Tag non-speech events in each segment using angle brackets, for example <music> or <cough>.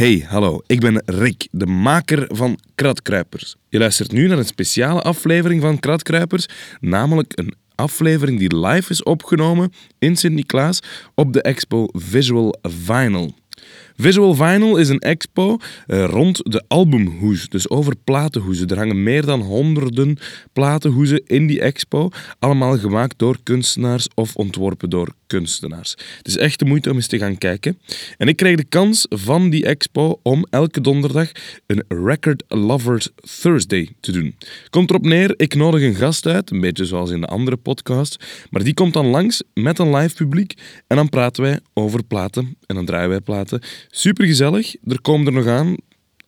Hey, hallo. Ik ben Rick, de maker van Kratkruipers. Je luistert nu naar een speciale aflevering van Kratkruipers, namelijk een aflevering die live is opgenomen in Sint-Niklaas op de expo Visual Vinyl. Visual Vinyl is een expo eh, rond de albumhoes, dus over platenhoezen. Er hangen meer dan honderden platenhoezen in die expo, allemaal gemaakt door kunstenaars of ontworpen door kunstenaars. Het is echt de moeite om eens te gaan kijken. En ik kreeg de kans van die expo om elke donderdag een Record Lovers Thursday te doen. Komt erop neer, ik nodig een gast uit, een beetje zoals in de andere podcast, maar die komt dan langs met een live publiek en dan praten wij over platen en dan draaien wij platen. Super gezellig, er komen er nog aan.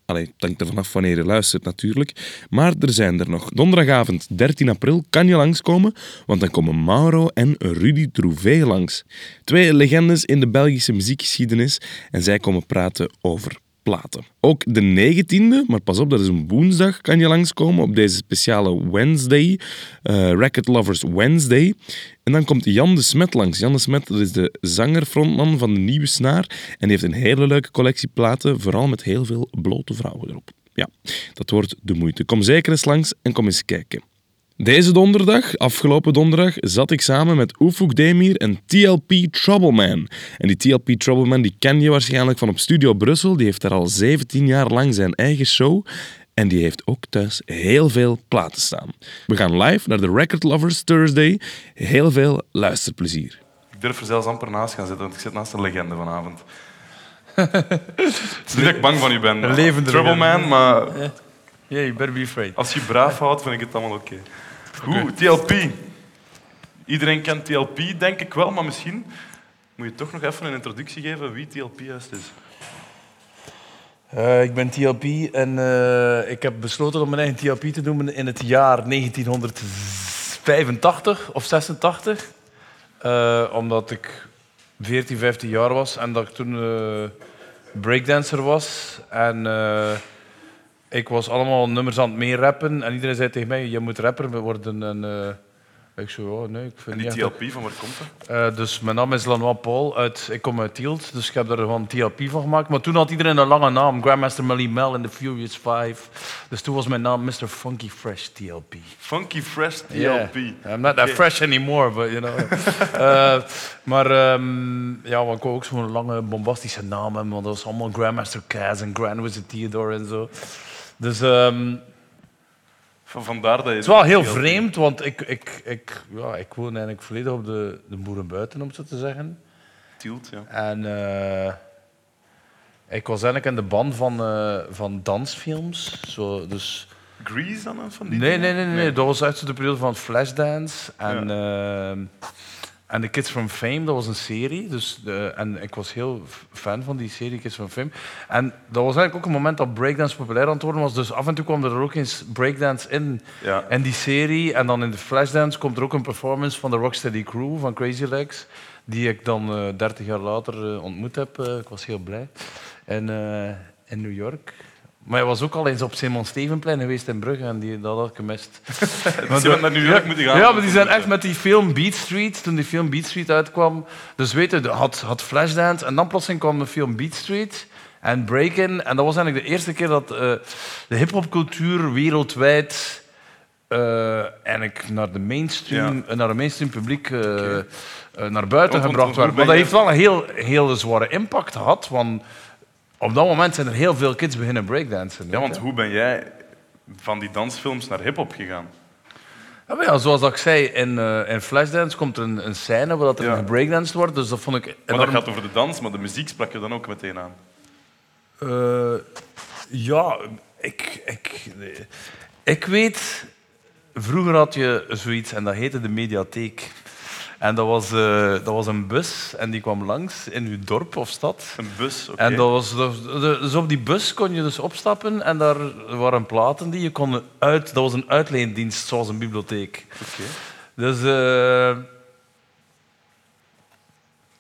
Allee, het hangt er vanaf wanneer je luistert natuurlijk. Maar er zijn er nog. Donderdagavond 13 april kan je langskomen, want dan komen Mauro en Rudy Trouvé langs. Twee legendes in de Belgische muziekgeschiedenis en zij komen praten over platen. Ook de 19e, maar pas op, dat is een woensdag, kan je langskomen op deze speciale Wednesday, uh, Record Lovers Wednesday. En dan komt Jan de Smet langs. Jan de Smet dat is de zanger-frontman van de Nieuwe Snaar en die heeft een hele leuke collectie platen, vooral met heel veel blote vrouwen erop. Ja, dat wordt de moeite. Kom zeker eens langs en kom eens kijken. Deze donderdag, afgelopen donderdag, zat ik samen met Ufuk Demir en TLP Troubleman. En die TLP Troubleman die ken je waarschijnlijk van op Studio Brussel. Die heeft daar al 17 jaar lang zijn eigen show. En die heeft ook thuis heel veel platen staan. We gaan live naar de Record Lovers Thursday. Heel veel luisterplezier. Ik durf er zelfs amper naast gaan zitten, want ik zit naast een legende vanavond. <laughs> Het is niet dat ik bang van u ben. Een levende Troubleman, maar Yeah, you better be afraid. als je braaf houdt, vind ik het allemaal oké. Goed, TLP. Iedereen kent TLP, denk ik wel, maar misschien moet je toch nog even een introductie geven wie TLP juist is. Eh, ik ben TLP en eh, ik heb besloten om mijn eigen TLP te doen in het jaar 1985 of 86. Eh, omdat ik 14, 15 jaar was en dat ik toen breakdancer was. En ik was allemaal nummers aan het meerappen en iedereen zei tegen mij, je moet rapper worden. En, ik zo, nee, ik vind En niet die echt TLP, van waar komt dat? Eh, dus mijn naam is Lanois Paul. Uit, ik kom uit Tielt, dus ik heb er gewoon TLP van gemaakt. Maar toen had iedereen een lange naam. Grandmaster Melly Mel in The Furious Five. Dus toen was mijn naam Mr. Funky Fresh TLP. Funky Fresh TLP. Yeah. I'm not that fresh anymore, but you know. <laughs> Eh, maar ehm, ja, want ik wou ook zo'n lange bombastische naam hebben. Want dat was allemaal Grandmaster Kaz en Grand Wizard Theodore en zo. Dus Van, vandaar dat je... het is wel heel vreemd, want ik, ik, ik, ja, ik woon eigenlijk volledig op de, de boerenbuiten, om het zo te zeggen. Tielt, ja. En eh, ik was eigenlijk in de band van, eh, van dansfilms. Zo, dus, Grease dan, van die nee, nee, nee, nee, dat was uit de periode van Flashdance. En, eh, en The Kids from Fame, dat was een serie. Dus, de- en ik was heel fan van die serie, Kids from Fame. En dat was eigenlijk ook een moment dat breakdance populair aan het worden was. Dus af en toe kwam er ook eens breakdance in. Ja. En die serie, en dan in de Flashdance komt er ook een performance van de Rocksteady Crew van Crazy Legs, die ik dan eh 30 jaar later eh, ontmoet heb. Eh, ik was heel blij. En, eh, in New York. Maar hij was ook al eens op Simon Stevenplein geweest in Brugge en die, dat had ik gemist. <laughs> Je bent naar New York moeten gaan. Ja, maar die zijn echt met die film Beat Street, toen die film Beat Street uitkwam. Dus weet je, de- had, had Flashdance en dan plotseling kwam de film Beat Street en Breakin. En dat was eigenlijk de eerste keer dat eh, de hip-hopcultuur wereldwijd eh, eigenlijk naar de mainstream, eh, naar een mainstream publiek naar buiten gebracht werd. Maar dat heeft wel een heel, heel zware impact gehad, want op dat moment zijn er heel veel kids beginnen breakdansen. Ja, want hoe ben jij van die dansfilms naar hip-hop gegaan? Ja, maar ja, zoals ik zei, in, eh, in Flashdance komt er een, een scène waar dat er Ja. gebreakdanced wordt. Dus dat vond ik Maar enorm... dat gaat over de dans, maar de muziek sprak je dan ook meteen aan. Eh, ja, ik, ik, ik weet... Vroeger had je zoiets en dat heette de mediatheek. En dat was, eh, dat was een bus en die kwam langs in uw dorp of stad. Een bus, oké. En dat was, dus op die bus kon je dus opstappen en daar waren platen die je kon uit... Dat was een uitleendienst, zoals een bibliotheek. Oké. Dus eh,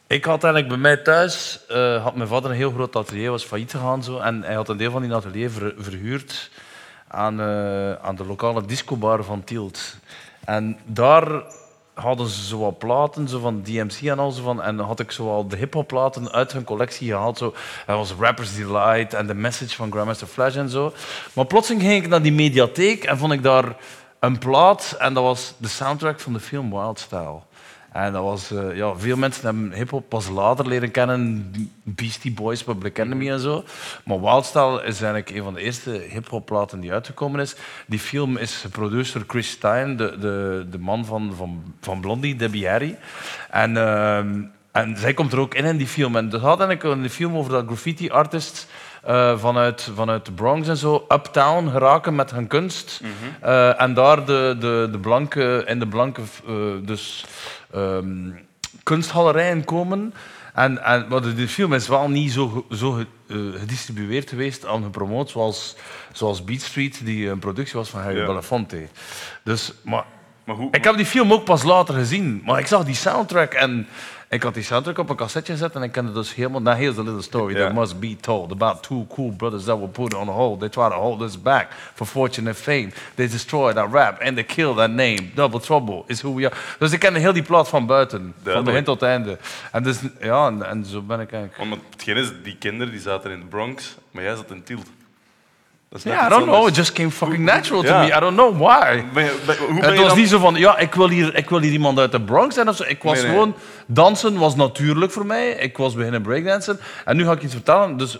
ik had eigenlijk bij mij thuis, eh, had mijn vader een heel groot atelier, was failliet gegaan zo, en hij had een deel van die atelier ver- verhuurd aan, aan de lokale discobar van Tielt. En daar hadden ze zo platen zo van DMC en al zo van. En had ik zo al de hip-hop platen uit hun collectie gehaald. Zo. Dat was Rappers Delight en The Message van Grandmaster Flash en zo. Maar plotseling ging ik naar die mediatheek en vond ik daar een plaat. En dat was de soundtrack van de film Wild Style. En dat was, eh, ja, veel mensen hebben hip-hop pas later leren kennen, Beastie Boys, Public Enemy en zo. Maar Wildstyle is eigenlijk een van de eerste hip-hop platen die uitgekomen is. Die film is geproduceerd door Chris Stein, de, de, de man van, van, van Blondie, Debbie Harry. En, ehm, en zij komt er ook in in die film. En dat gaat eigenlijk een film over dat graffiti artists uh, vanuit, vanuit de Bronx en zo uptown geraken met hun kunst. uh, en daar de, de, de blanke, in de blanke uh, dus, um, kunstgalerijen komen. En, en, maar de, de, film is wel niet zo, zo gedistribueerd geweest en gepromoot zoals, zoals Beat Street, die een productie was van Harry ja. Belafonte. Dus, maar, maar hoe, ik heb die film ook pas later gezien, maar ik zag die soundtrack en ik had die soundtrack op een cassetje gezet en ik kende dus helemaal... Now here's a little story that must be told about two cool brothers that were put on hold. They tried to hold us back for fortune and fame. They destroyed our rap and they killed our name. Double Trouble is who we are. Dus ik kende heel die plaat van buiten, van begin tot einde. En, dus, ja, en, en zo ben ik eigenlijk... Want hetgeen is, die kinderen die zaten in de Bronx, maar jij zat in Tielt. Ja, I don't know. It just came fucking natural to me. I don't know why. Ben je, ben, hoe ben het was dan... niet zo van, ja, ik wil, hier, ik wil hier iemand uit de Bronx zijn of zo. Ik was nee, nee. gewoon... Dansen was natuurlijk voor mij. Ik was beginnen breakdansen. En nu ga ik iets vertellen. Dus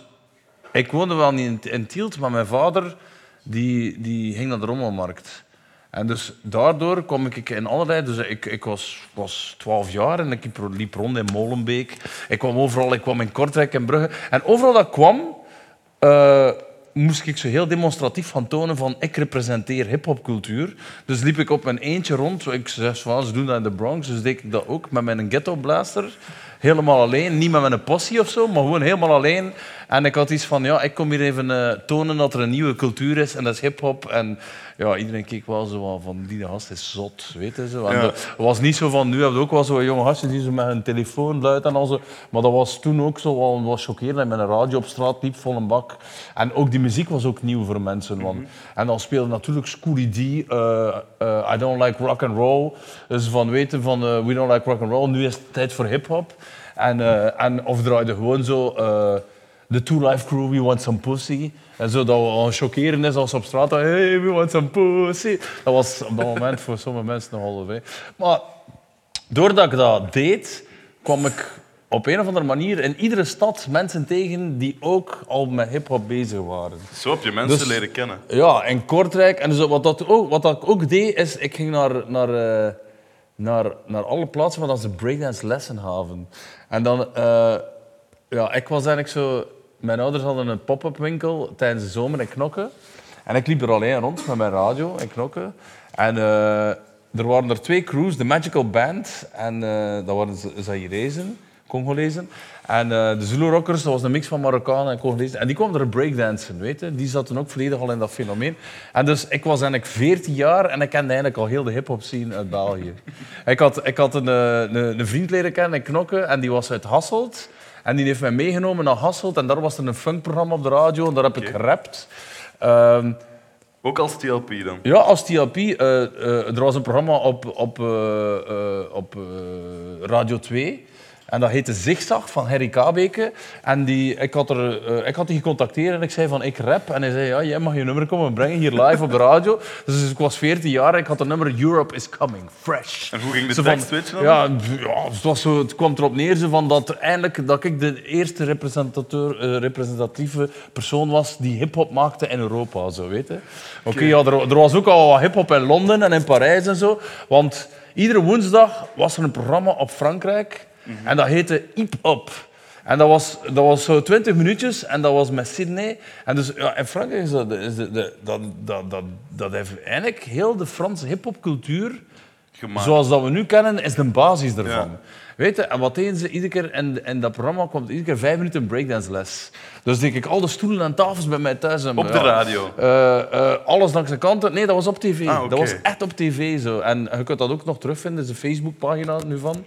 ik woonde wel niet in, in Tielt, maar mijn vader die, die ging naar de rommelmarkt. En dus daardoor kwam ik in allerlei... Dus ik, ik was, was 12 jaar en ik liep rond in Molenbeek. Ik kwam overal, ik kwam in Kortrijk en Brugge. En overal dat kwam... Uh, moest ik zo heel demonstratief van tonen van ik representeer hip-hopcultuur. Dus liep ik op mijn eentje rond. Ik zei ze doen dat in de Bronx, dus deed ik dat ook met mijn ghetto blaster. Helemaal alleen, niet met mijn possie of zo, maar gewoon helemaal alleen. En ik had iets van, ja, ik kom hier even uh, tonen dat er een nieuwe cultuur is en dat is hip-hop. En ja, iedereen keek wel zo van, die gast is zot, weet je zo. En ja. Het was niet zo van, nu hebben we ook wel zo'n jonge gastje die zo met een telefoon luidt en al zo. Maar dat was toen ook zo wel was chockerend. Dat met een radio op straat liep, vol een bak. En ook die muziek was ook nieuw voor mensen. Want, mm -hmm. En dan speelde natuurlijk Schoolie D, uh, uh, I Don't Like Rock and Roll. Dus van weten van, We Don't Like Rock and Roll, nu is het tijd voor hip-hop. En, en of draaide gewoon zo de Two Life Crew, We Want Some Pussy. En zo dat we chockeren is als we op straat hey, we want some pussy. Dat was op dat moment voor sommige mensen nogal veel. Maar doordat ik dat deed, kwam ik op een of andere manier in iedere stad mensen tegen die ook al met hip-hop bezig waren. Zo heb je mensen dus, leren kennen. Ja, in Kortrijk. En dus wat, dat ook, wat dat ik ook deed, is ik ging naar, naar, uh, naar, naar alle plaatsen waar ze breakdance lessen gaven. En dan, uh, ja, ik was eigenlijk zo mijn ouders hadden een pop-up winkel tijdens de zomer in Knokke. En ik liep er alleen rond met mijn radio in Knokke. En uh, er waren er twee crews, de Magical Band en uh, dat waren Zairezen, Congolezen. En uh, de Zulu Rockers, dat was een mix van Marokkanen en Congolezen. En die kwamen er breakdansen, weet je. Die zaten ook volledig al in dat fenomeen. En dus ik was eigenlijk 14 jaar en ik kende eigenlijk al heel de hip-hop scene uit België. <laughs> ik had, ik had een, een, een vriend leren kennen in Knokke en die was uit Hasselt. En die heeft mij meegenomen naar Hasselt en daar was er een funkprogramma op de radio en daar heb okay. ik gerapt. Um, ook als TLP dan? Ja, als TLP. Uh, uh, er was een programma op, op, uh, op Radio 2. En dat heette Zigzag van Harry Kabeke. En die, ik, had er, uh, ik had die gecontacteerd en ik zei van ik rap. En hij zei, ja, jij mag je nummer komen brengen hier live op de radio. Dus ik was 14 jaar en ik had het nummer Europe is Coming, Fresh. En hoe ging de tekst switchen? Ja, ja het, was zo, het kwam erop neer zo van dat, eindelijk, dat ik de eerste representateur, uh, representatieve persoon was die hip-hop maakte in Europa. Zo, weet. Oké, okay, ja, er, er was ook al wat hip-hop in Londen en in Parijs en zo. Want iedere woensdag was er een programma op Frankrijk. -hmm. En dat heette Hip Up. En dat was, dat was zo 20 minuutjes en dat was met Sydney. En dus ja, in Frankrijk is dat, is de, dat, dat, dat, dat heeft eigenlijk heel de Franse hip-hopcultuur, zoals dat we nu kennen, is de basis. Ja. Weet je, en wat deden ze iedere keer in, in dat programma komt iedere keer vijf minuten breakdance les. Dus denk ik, al de stoelen en tafels bij mij thuis. En, op de radio? Uh, uh, alles langs de kanten. Nee, dat was op tv. Ah, okay. Dat was echt op tv zo. En je kunt dat ook nog terugvinden, er is een Facebookpagina nu van.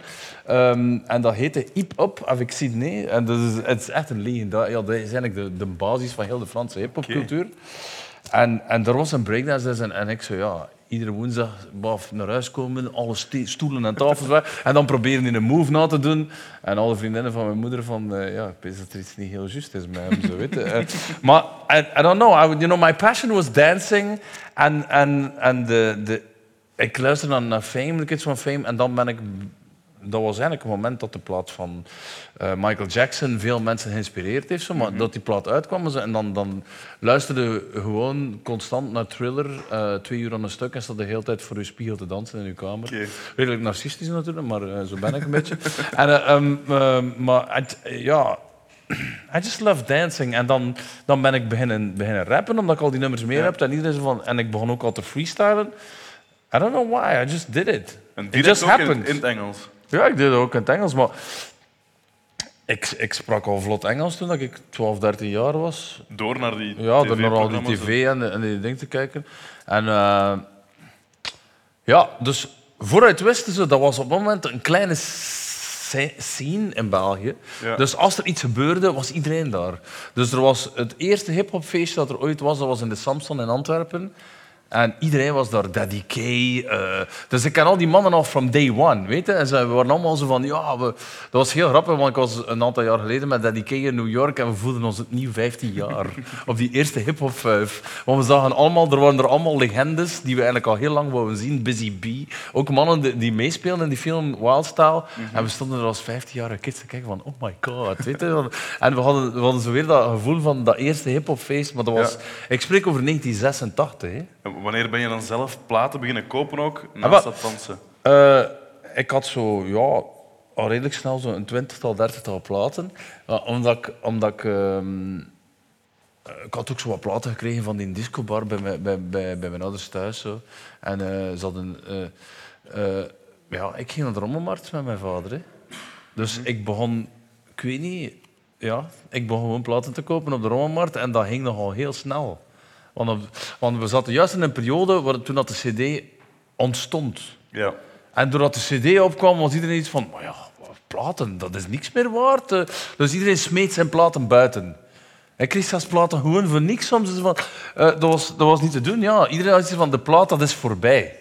Um, en dat heette Hip Up avec Sydney. En dat is, het is echt een legende. Ja, dat is eigenlijk de, de basis van heel de Franse hip-hopcultuur. Okay. En, en er was een breakdance les en, en ik zo, ja, iedere woensdag naar huis komen, alle stoelen en tafels weg. En dan proberen in een move na te doen. En alle vriendinnen van mijn moeder van, eh, ja, ik weet dat er iets niet heel juist is met zo weten. Eh, maar I, I don't know, I, you know, my passion was dancing. En, en, en ik luisterde naar, naar Fame, de Kids van Fame. En dan ben ik dat was eigenlijk een moment dat de plaat van eh, Michael Jackson veel mensen geïnspireerd heeft. Zo, maar dat die plaat uitkwam en dan, dan luisterde gewoon constant naar Thriller, eh, twee uur aan een stuk, en zat de hele tijd voor je spiegel te dansen in je kamer. Redelijk narcistisch natuurlijk, maar eh, zo ben ik een beetje. <laughs> En, eh, ehm, ehm, maar ja, <clears throat> I just love dancing. En dan, dan ben ik beginnen, beginnen rappen, omdat ik al die nummers meer Ja. heb. En, iedereen van, en ik begon ook al te freestylen. I don't know why, I just did it. En It just ook in, happened. in het Engels. Ja, ik deed het ook in het Engels, maar ik, ik sprak al vlot Engels toen ik 12, 13 jaar was. Door naar die Ja, door naar al die tv en, en die dingen te kijken. En eh, ja, dus vooruit wisten ze, dat was op dat moment een kleine sce- scene in België. Ja. Dus als er iets gebeurde, was iedereen daar. Dus er was het eerste hip-hopfeestje dat er ooit was, dat was in de Samson in Antwerpen. En iedereen was daar, Daddy K. eh, dus ik ken al die mannen al from day one, weet je. En ze waren allemaal zo van, ja, we, dat was heel grappig, want ik was een aantal jaar geleden met Daddy K in New York en we voelden ons opnieuw 15 jaar. <laughs> Op die eerste hip-hop vijf. Want we zagen allemaal, er waren er allemaal legendes die we eigenlijk al heel lang wouden zien. Busy B. Ook mannen die, die meespeelden in die film Wild Style. En we stonden er als 15-jarige kids te kijken van, oh my god, weet je. En we hadden, we hadden zo weer dat gevoel van dat eerste hip-hopfeest, maar dat was, Ja. ik spreek over 1986, hè. Wanneer ben je dan zelf platen beginnen kopen ook, Ah, naast dat dansen? Eh, ik had zo, ja, al redelijk snel zo'n twintigtal, dertigtal platen. Omdat ik... Omdat ik ehm, eh, ik had ook zo wat platen gekregen van die discobar bij, mijn- bij, bij, bij mijn ouders thuis. Zo. En eh, ze hadden... ja, ik ging naar de rommelmarkt met mijn vader. Hè. Dus ik begon... Ik weet niet... Ja, ik begon gewoon platen te kopen op de rommelmarkt. En dat ging nogal heel snel. Want, we zaten juist in een periode waar, toen dat de cd ontstond. Ja. En doordat de cd opkwam, was iedereen iets van... Maar ja, platen, dat is niks meer waard. eh." Dus iedereen smeet zijn platen buiten. Kreeg zelfs platen gewoon voor niks soms. Van, eh, dat, was, dat was niet te doen. Ja, iedereen had iets van, de plaat, dat is voorbij.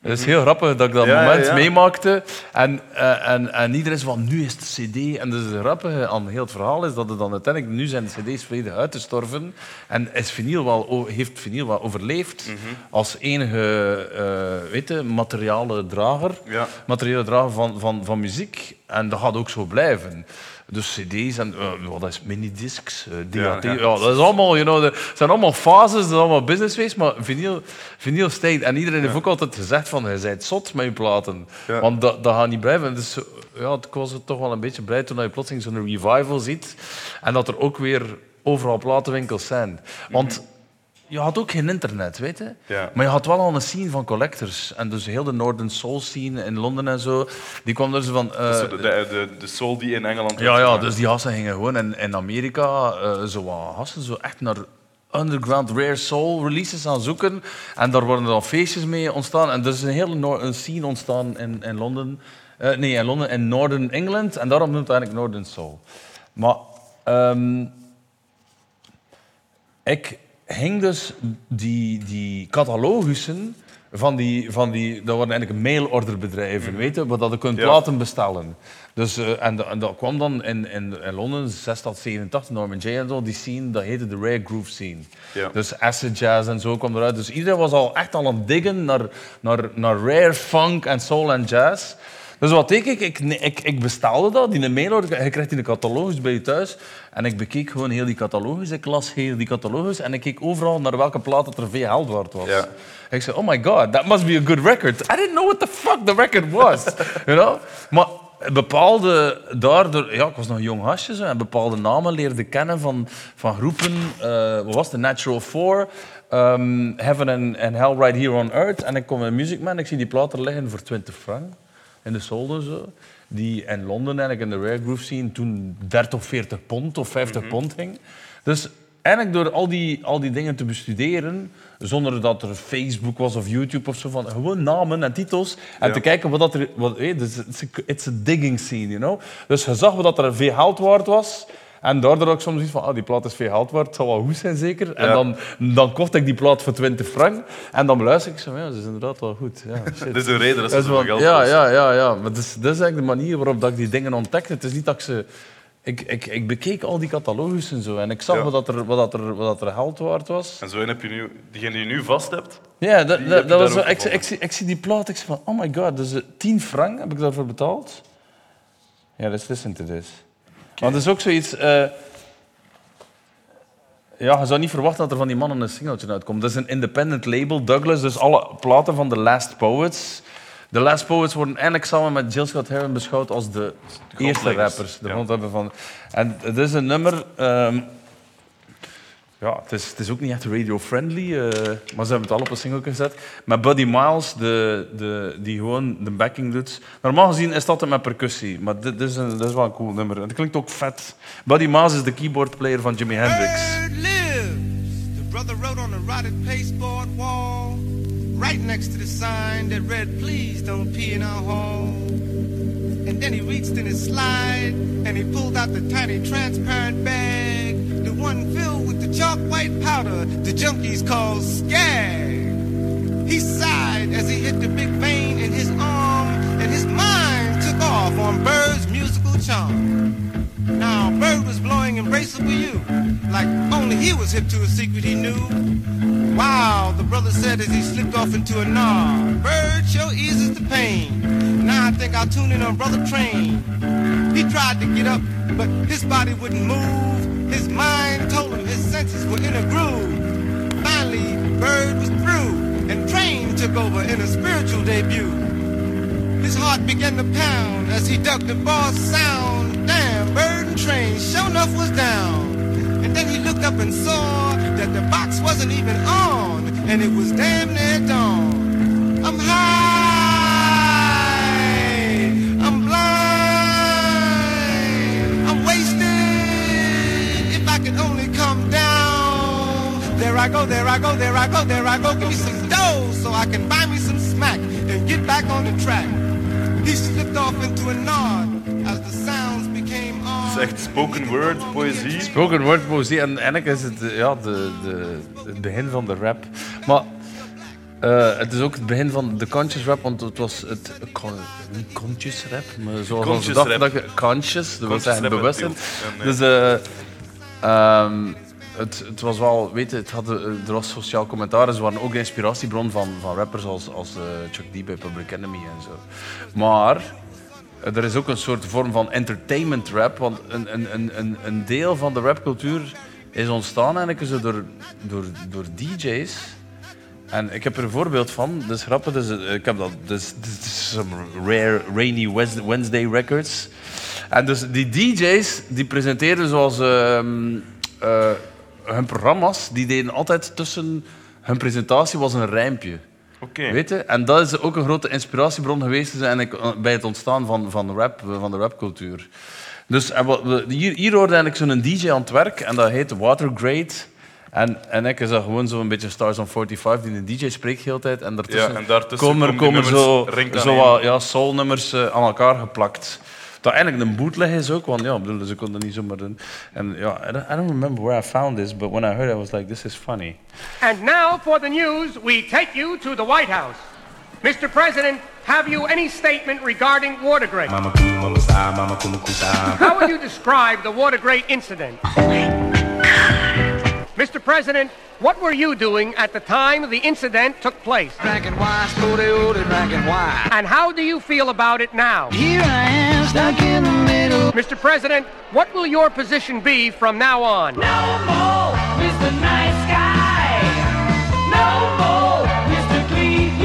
Het is heel grappig dat ik dat Ja, moment ja. meemaakte. En, eh, en, en iedereen is van, nu is het cd. En dus het grappige aan heel het verhaal is dat het dan uiteindelijk... Nu zijn de cd's volledig uitgestorven. En is vinyl wel, heeft vinyl wel overleefd Mhm. als enige weet je, materiale drager. Materiële drager van, van, van muziek. En dat gaat ook zo blijven. Dus cd's en eh, wat is minidiscs, eh, DAT. Ja, dat is allemaal, you know, de- zijn allemaal fases, dat is allemaal businessways, maar vinyl, vinyl stijgt. En iedereen heeft ook altijd gezegd van, je bent zot met je platen. Want dat, dat gaat niet blijven. Dus ja, ik was toch wel een beetje blij toen je plotseling zo'n revival ziet. En dat er ook weer overal platenwinkels zijn. Want je had ook geen internet, weet je. Ja. Maar je had wel al een scene van collectors. En dus heel de Northern Soul scene in Londen en zo, die kwam zo van... Zo de, de, de, de soul die in Engeland ja, ja, dus die gasten gingen gewoon in, in Amerika eh, zo gasten zo echt naar underground rare soul releases aan zoeken. En daar worden dan feestjes mee ontstaan. En er is een hele een scene ontstaan in, in Londen. Eh, nee, in Londen, in Northern England. En daarom noemt het eigenlijk Northern Soul. Maar ehm, ik ging dus die, die catalogussen van die, van die... Dat waren eigenlijk mailorderbedrijven, weet je, waar dat je kunt Ja. platen bestellen. Dus, eh, en, dat- en dat kwam dan in, in, in Londen, 6 tot 87, Norman J. en zo, die scene, dat heette de Rare Groove Scene. Ja. Dus acid jazz en zo kwam eruit. Dus iedereen was al echt al aan het diggen naar, naar, naar rare funk en soul en jazz. Dus wat deed ik? Ik, ik, ik bestelde dat, die mailorder. Je krijgt die catalogus bij je thuis. En ik bekeek gewoon heel die catalogus. Ik las heel die catalogus. En ik keek overal naar welke plaat het er veel waard was. Ja. Ik zei, oh my god, that must be a good record. I didn't know what the fuck the record was. <laughs> you know? Maar bepaalde, daardoor, ja, ik was nog een jong hasje zo, en bepaalde namen leerde kennen van, van groepen. eh, wat was het? Natural Four, ehm, Heaven and, and Hell Right Here on Earth. En ik kom in Music Man, ik zie die platen liggen voor 20 frank in de solden zo. Die in Londen eigenlijk in de rare groove scene toen 30 of 40 pond of 50 pond ging. Dus eigenlijk door al die, al die dingen te bestuderen, zonder dat er Facebook was of YouTube of zo, van gewoon namen en titels en Ja. te kijken wat dat er... Wat, hey, dus it's, a, it's a digging scene, you know. Dus je zag wat dat er veel geld waard was En daardoor ik soms iets van, ah, die plaat is veel geld waard, het zal wel goed zijn zeker. En Ja. dan, dan kocht ik die plaat voor 20 frank. En dan beluister ik zo, ja, dat is inderdaad wel goed. Ja, <laughs> shit. Dat is een reden dat ze Dat zoveel geld ja, ja, ja, ja. Maar dat is, dat is eigenlijk de manier waarop dat ik die dingen ontdekte. Het is niet dat ik ze... Ik, ik, ik bekeek al die catalogus en zo. En ik zag Ja. wat, dat er, wat, dat er, wat dat er geld waard was. En zo heb je nu... Diegene die je nu vast hebt... Ja, dat, dat, dat was zo, ik, zie- ik, zie, ik zie die plaat, ik zeg van, oh my god, dus eh, 10 frank heb ik daarvoor betaald. Ja, let's listen to this. Want het is ook zoiets... eh, ja, je zou niet verwachten dat er van die mannen een singeltje uitkomt. Dat is een independent label, Douglas, dus alle platen van The Last Poets. The Last Poets worden eigenlijk samen met Jill Scott Heron beschouwd als de eerste rappers. De ja. van... En het is een nummer... ehm, ja, het is, het is ook niet echt radio-friendly, eh, maar ze hebben het al op een single gezet. Met Buddy Miles, de, de, die gewoon de backing doet. Normaal gezien is dat met percussie, maar dit, is, een, is wel een cool nummer. Het klinkt ook vet. Buddy Miles is de keyboardplayer van Jimi Hendrix. Bird lives. The brother wrote on rotted pasteboard wall, right next to the sign that read, "Please don't pee in our hall." Then he reached in his slide and he pulled out the tiny transparent bag, the one filled with the chalk white powder the junkies call skag. He sighed as he hit the big vein in his arm, and his mind took off on Bird's musical charm. Now, Bird was blowing embraceable you, like only he was hip to a secret he knew. Wow, the brother said as he slipped off into a nod. Bird sure eases the pain. Now I think I'll tune in on Brother Train. He tried to get up, but his body wouldn't move. His mind told him his senses were in a groove. Finally, Bird was through, and Train took over in a spiritual debut. His heart began to pound as he dug the boss sound. Damn, bird and train, sure enough was down. And then he looked up and saw that the box wasn't even on, and it was damn near dawn. I'm high, I'm blind, I'm wasted. If I could only come down. There I go, there I go, there I go, there I go. Give me some dough so I can buy me some smack and get back on the track. He slipped off into a nod echt spoken word, poëzie. Spoken word poëzie. En eigenlijk is het ja, de, de, het begin van de rap. Maar eh, het is ook het begin van de conscious rap, want het was het con, niet conscious rap, maar zoals onze Conscious rap. dat je- conscious, dat wil zeggen bewust. Dus eh, ehm, het, het was wel, weet je, het had, er was sociaal commentaar en ze waren ook de inspiratiebron van, van rappers als, als eh, Chuck D bij Public Enemy en zo. Maar er is ook een soort vorm van entertainment rap, want een, een, een, een, deel van de rapcultuur is ontstaan eigenlijk door, door, door DJ's. En ik heb er een voorbeeld van, is grappig, dus, eh, ik heb dat, dus, is some rare Rainy Wednesday Records. En dus die DJ's, die presenteren zoals ehm, eh, hun programma's, die deden altijd tussen hun presentatie was een rijmpje. Oké. Weet je? En dat is ook een grote inspiratiebron geweest dus eigenlijk, eh, bij het ontstaan van, van, rap, eh, van de rapcultuur. Dus en we- hier, hier hoorde eigenlijk zo'n DJ aan het werk en dat heet Watergrade. En, en ik is dat gewoon zo'n beetje Stars on 45 die een DJ spreekt de hele tijd. En daartussen, Ja, en daartussen komen, komen zo, zo wat ja, soulnummers eh, aan elkaar geplakt. Dat eigenlijk een bootleg is ook, want ja, bedoel, ze konden er niet zomaar doen. En ja, I don't, I don't remember where I found this, but when I heard it, I was like, this is funny. And now for the news, we take you to the White House. Mr. President, have you any statement regarding Watergate? Mama cool, mama style, mama cool, cool. How would you describe the Watergate incident? <laughs> Mr. President, what were you doing at the time the incident took place? Black and sporty old and black and white. And how do you feel about it now? Here I am, stuck in the middle. Mr. President, what will your position be from now on? No more Mr. Nice Guy. No more Mr. Clean.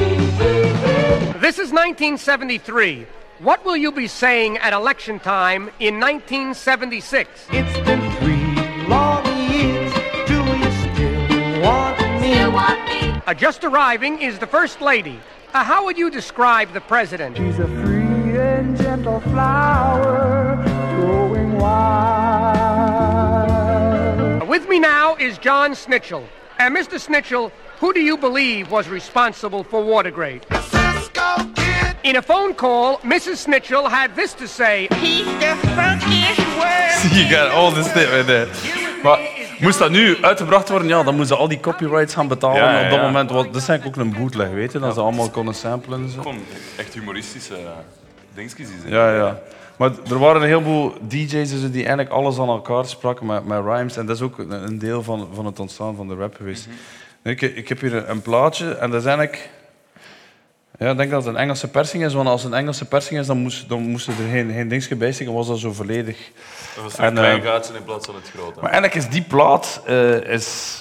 This is 1973. What will you be saying at election time in 1976? It's been three want me? Still want me? Uh, just arriving is the First Lady. Uh, how would you describe the President? She's a free and gentle flower, growing wild. Uh, With me now is John Snitchell. And Mr. Snitchell, who do you believe was responsible for Watergate? Cisco Kid. In a phone call, Mrs. Snitchell had this to say He's the funkiest You got all this shit right there. Maar moest dat nu uitgebracht worden, ja, dan moesten ze al die copyrights gaan betalen Ja, ja, op dat moment. Want dat is eigenlijk ook een bootleg, weet je, dat ze allemaal konden samplen en zo. Gewoon echt humoristische uh, dingetjes. die zijn. Ja, ja. Maar er waren een heleboel DJ's dus die eigenlijk alles aan elkaar spraken met, met rhymes. En dat is ook een, deel van, van het ontstaan van de rap geweest. ik, ik heb hier een, plaatje en dat is eigenlijk... Ja, ik denk dat het een Engelse persing is, want als het een Engelse persing is, dan, moest, dan moesten er geen, geen dingetje bij zitten, was dat zo volledig. Dat was En, een klein eh, gaatje in plaats van het grote. Maar eigenlijk is die plaat eh, is,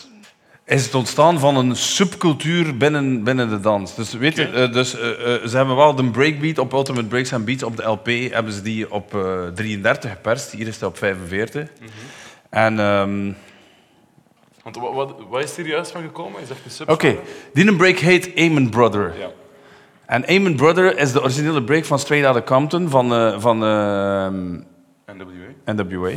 is het ontstaan van een subcultuur binnen, binnen de dans. Dus, weet je, eh, dus, eh, eh, ze hebben wel de breakbeat op Ultimate Breaks and Beats op de LP, hebben ze die op eh, 33 geperst. Hier is het op 45. En ehm, Want wat, wat, wat is er juist van gekomen? Is dat een sub? oké, die een break heet Amen Brother. Ja. En Amen Brother is de originele break van Straight Outta Compton van, eh, van ehm, NWA. NWA.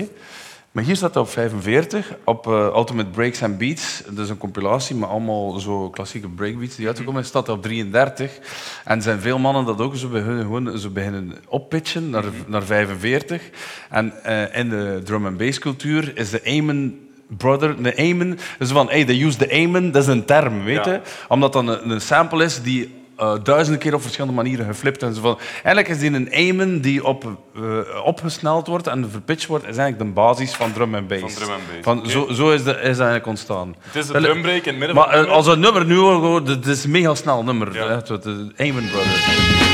Maar hier staat het op 45, op eh, Ultimate Breaks and Beats. Dat is een compilatie met allemaal zo klassieke breakbeats die uitgekomen zijn. staat op 33. En zijn veel mannen dat ook zo beginnen, gewoon zo beginnen oppitchen naar, naar 45. En eh, in de drum and bass cultuur is de Amen brother, de Amen, dus van, hey, they use the Amen, dat is een term, weet Ja. je? Omdat dat een, een sample is die eh, duizenden keer op verschillende manieren geflipt en zo van. Eigenlijk is die een amen die op, eh, opgesneld wordt en verpitcht wordt, is eigenlijk de basis van drum en bass. Van drum en bass, Van, zo, zo is, de, is dat eigenlijk ontstaan. Het is Wel, drumbreak in het midden Maar van het eh, als een nummer nu hoort, het is een mega snel nummer. Ja. hè, Het Amen Brothers.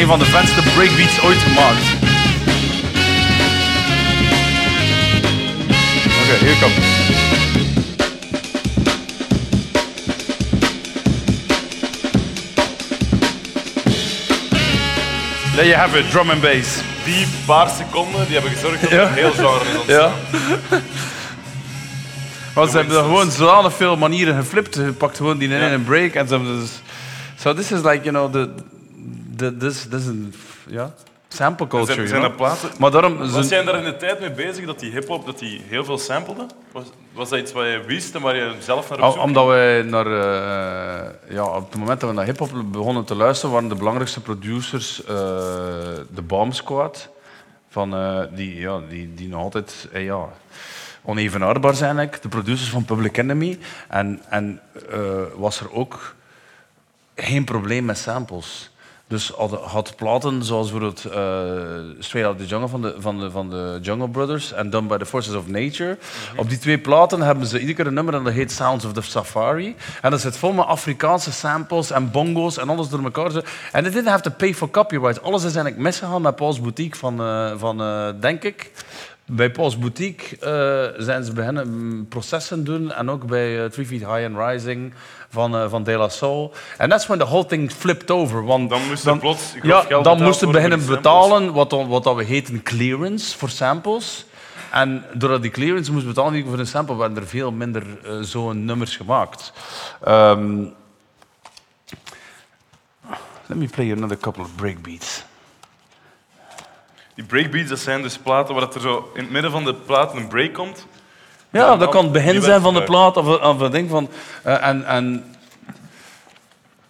Een van de vetste breakbeats ooit gemaakt. Oké, hier komt het. There you have it, drum and bass. Die paar seconden die hebben gezorgd dat Ja. een heel genre is ontstaan. Ja. Want ze hebben er gewoon zodanig veel manieren geflipt. Je pakt gewoon die in een break en ze hebben dus... So this is like, you know, the, this is een, ja, sample culture. zijn, platen. Maar daarom... Was jij daar in de tijd mee bezig dat die hip-hop dat die heel veel sampelde? Was, was dat iets wat je wist en waar je zelf naar op zoek Omdat wij naar, eh, ja, op het moment dat we naar hip-hop begonnen te luisteren, waren de belangrijkste producers eh, de Bomb Squad. Van, eh, die, ja, die, die nog altijd ja, onevenaarbaar zijn, eigenlijk. de producers van Public Enemy. En, en was er ook geen probleem met samples. Dus had, had platen zoals bijvoorbeeld eh Straight Out the Jungle van de, van, de, van de Jungle Brothers en Done by the Forces of Nature. Op die twee platen hebben ze iedere keer een nummer en dat heet Sounds of the Safari. En dat zit vol met Afrikaanse samples en bongo's en alles door elkaar. En they didn't have to pay for copyright. Alles is eigenlijk misgegaan met Paul's Boutique van, eh, van eh, denk ik. Bij Paul's Boutique eh, zijn ze beginnen processen doen en ook bij eh, Three Feet High and Rising van, eh, van De La Soul. En that's when the whole thing flipped over. Want Dan moest er plots ja, geld dan moesten beginnen betalen wat, wat dat we heten clearance voor samples. En doordat die clearance moest betalen voor een sample, werden er veel minder zo'n nummers gemaakt. Ehm, let me play another couple of breakbeats. Die breakbeats, dat zijn dus platen waar dat er zo in het midden van de plaat een break komt. Ja, dat kan het begin zijn van de werd plaat of, of een ding van. eh, en, en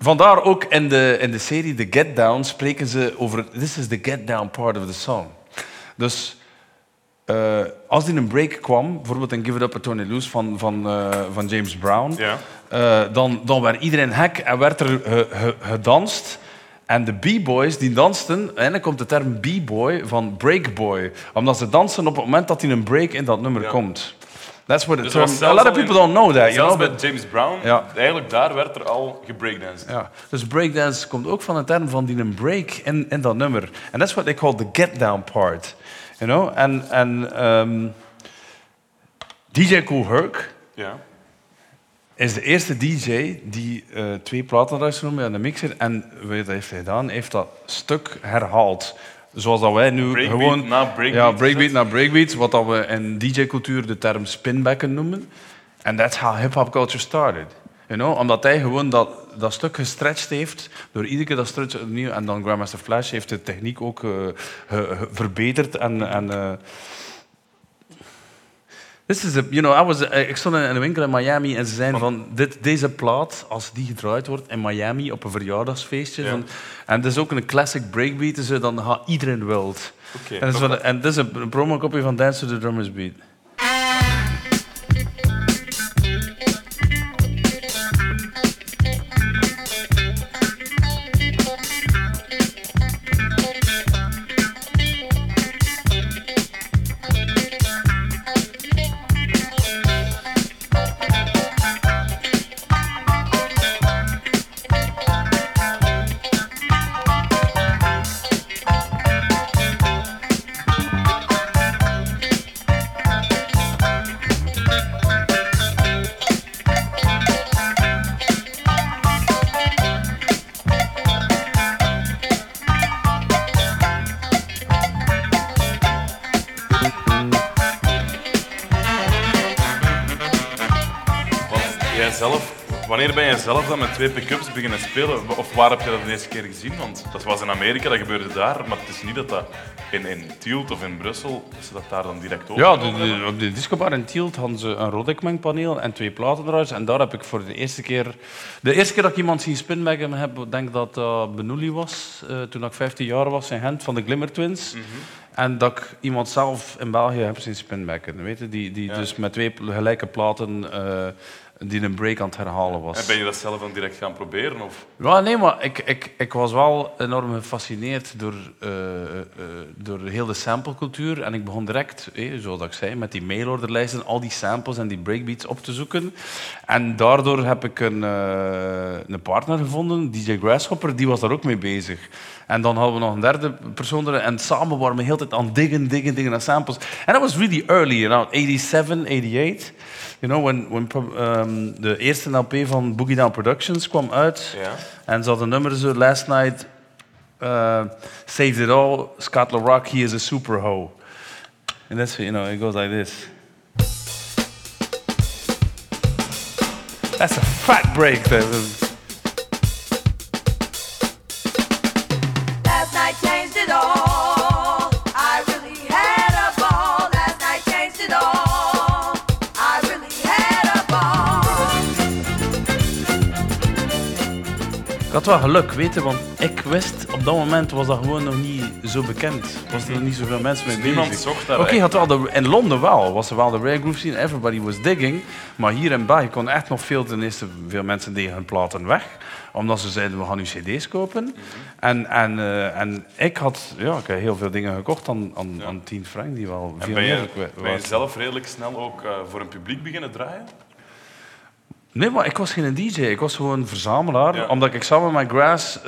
vandaar ook in de, in de serie The Get Down spreken ze over. This is the get down part of the song. Dus eh, als die een break kwam, bijvoorbeeld in Give It Up at Tony Loose van, van, eh, van James Brown, Ja. eh, dan, dan werd iedereen hek en werd er ge- ge- gedanst. En de b-boys die dansten, eigenlijk komt de term b-boy van breakboy. Omdat ze dansen op het moment dat hij een break in dat nummer Ja. komt. That's where the Dus A lot of in- people don't know that. Zelfs bij James Brown, Ja. eigenlijk daar werd er al gebreakdanced. ja. Dus breakdance komt ook van de term van die een break in, in dat nummer. En that's what they call the get down part. You know? En, en ehm, DJ Cool Herc Ja. Is de eerste DJ die eh, twee platen had genomen aan de mixer. En wat heeft hij gedaan? Hij heeft dat stuk herhaald. Zoals dat wij nu Breakbeat gewoon... na breakbeat Ja, breakbeat na breakbeat. Wat dat we in DJ-cultuur de term spinbacken noemen. And that's how hip-hop culture started. You know? Omdat hij gewoon dat, dat stuk gestretched heeft, door iedere keer dat stretch opnieuw. En dan Grandmaster Flash heeft de techniek ook eh, verbeterd. En, en, eh, This is a, you know, I was, eh, ik stond in een winkel in Miami en ze zeiden van, dit, deze plaat, als die gedraaid wordt in Miami op een verjaardagsfeestje, Ja. en dat is ook een classic breakbeat, dus, eh, dan gaat iedereen wild. Oké, en, dat is en dit is een promokopje van Dance to the Drummers Beat. Dan met twee pick-ups beginnen spelen? Of waar heb je dat de eerste keer gezien? Want dat was in Amerika, dat gebeurde daar. Maar het is niet dat dat in, in Tielt of in Brussel, ze dat daar dan direct over Ja, de, de- op de discobar in Tielt hadden ze een Rodekmeng-paneel en twee platendraaiers. En daar heb ik voor de eerste keer... De eerste keer dat ik iemand zien spinbaggen heb, ik denk dat dat Benouli was, eh, toen ik 15 jaar was in Gent, van de Glimmer Twins. En dat ik iemand zelf in België heb zien spinbaggen. Weet je? Die, die dus met twee gelijke platen eh, die een break aan het herhalen was. En ben je dat zelf dan direct gaan proberen? Of? Ja, nee, maar ik, ik, ik was wel enorm gefascineerd door, eh, eh, door heel de samplecultuur. En ik begon direct, eh, zoals ik zei, met die mailorderlijsten, al die samples en die breakbeats op te zoeken. En daardoor heb ik een, eh, een partner gevonden, DJ Grasshopper, die was daar ook mee bezig. En dan hadden we nog een derde persoon er, en samen waren we de hele tijd aan diggen, diggen, diggen naar samples. En dat was really early, around 87, 88. You know, when, when um, de eerste LP van Boogie Down Productions kwam uit. En ze hadden nummers zo, Last Night, uh, Saved It All, Scott LaRock, He is a Super Ho. And that's, you know, it goes like this. That's a fat break. That had wel geluk, weten, want ik wist op dat moment was dat gewoon nog niet zo bekend. Was er nog niet zoveel mensen mee bezig. Niemand zocht daar Oké, had wel de, in Londen wel, was er wel de rare groove scene, everybody was digging. Maar hier in België kon echt nog veel, ten eerste, veel mensen deden hun platen weg. Omdat ze zeiden, we gaan nu cd's kopen. Mhm. en, en, eh, en ik had ja, ik heb heel veel dingen gekocht aan, aan, aan 10 frank, die wel veel ben je, meer ben je zelf redelijk snel ook eh, voor een publiek beginnen draaien? Nee, maar ik was geen DJ. Ik was gewoon een verzamelaar. Ja. Omdat ik samen met Grass, eh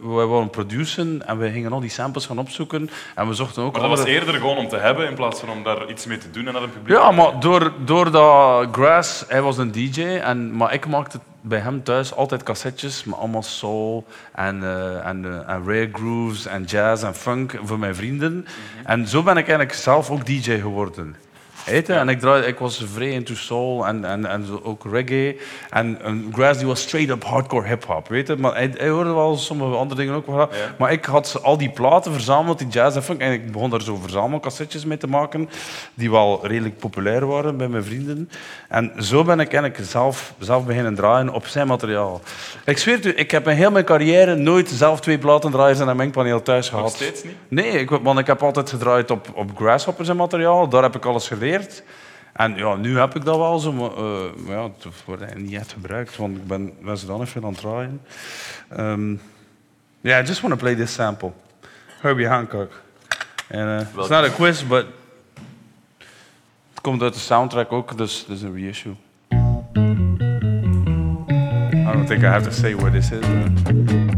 wij wilden produceren en we gingen al die samples gaan opzoeken. En we zochten ook Maar dat was eerder gewoon om te hebben in plaats van om daar iets mee te doen en naar een publiek Ja, maar door, doordat Grass, hij was een DJ, en, maar ik maakte bij hem thuis altijd cassettes met allemaal soul en, eh, en, en rare grooves en jazz en funk voor mijn vrienden. En zo ben ik eigenlijk zelf ook DJ geworden. En ik, draai, ik was vrij into soul en, en, en zo ook reggae. En, en Grass die was straight up hardcore hip-hop. Weet je? Maar hij, hij hoorde wel sommige andere dingen ook. Ja. Maar ik had al die platen verzameld, die jazz en funk. En ik begon daar zo verzamelcassettes mee te maken, die wel redelijk populair waren bij mijn vrienden. En zo ben ik eigenlijk zelf, zelf beginnen draaien op zijn materiaal. Ik zweer het u, ik heb in heel mijn carrière nooit zelf twee platendraaiers en een mengpaneel thuis gehad. Nog steeds niet? Nee, ik, want ik heb altijd gedraaid op, op Grasshoppers en materiaal. Daar heb ik alles geleerd. En ja, nu heb ik dat wel zo, maar, eh, maar ja, het wordt niet echt gebruikt, want ik ben, ze dan even aan het draaien. Um, yeah, I just want to play this sample. Herbie Hancock. En, eh, it's not a quiz, but het komt uit de soundtrack ook, dus het is een reissue. I don't think I have to say where this is. but-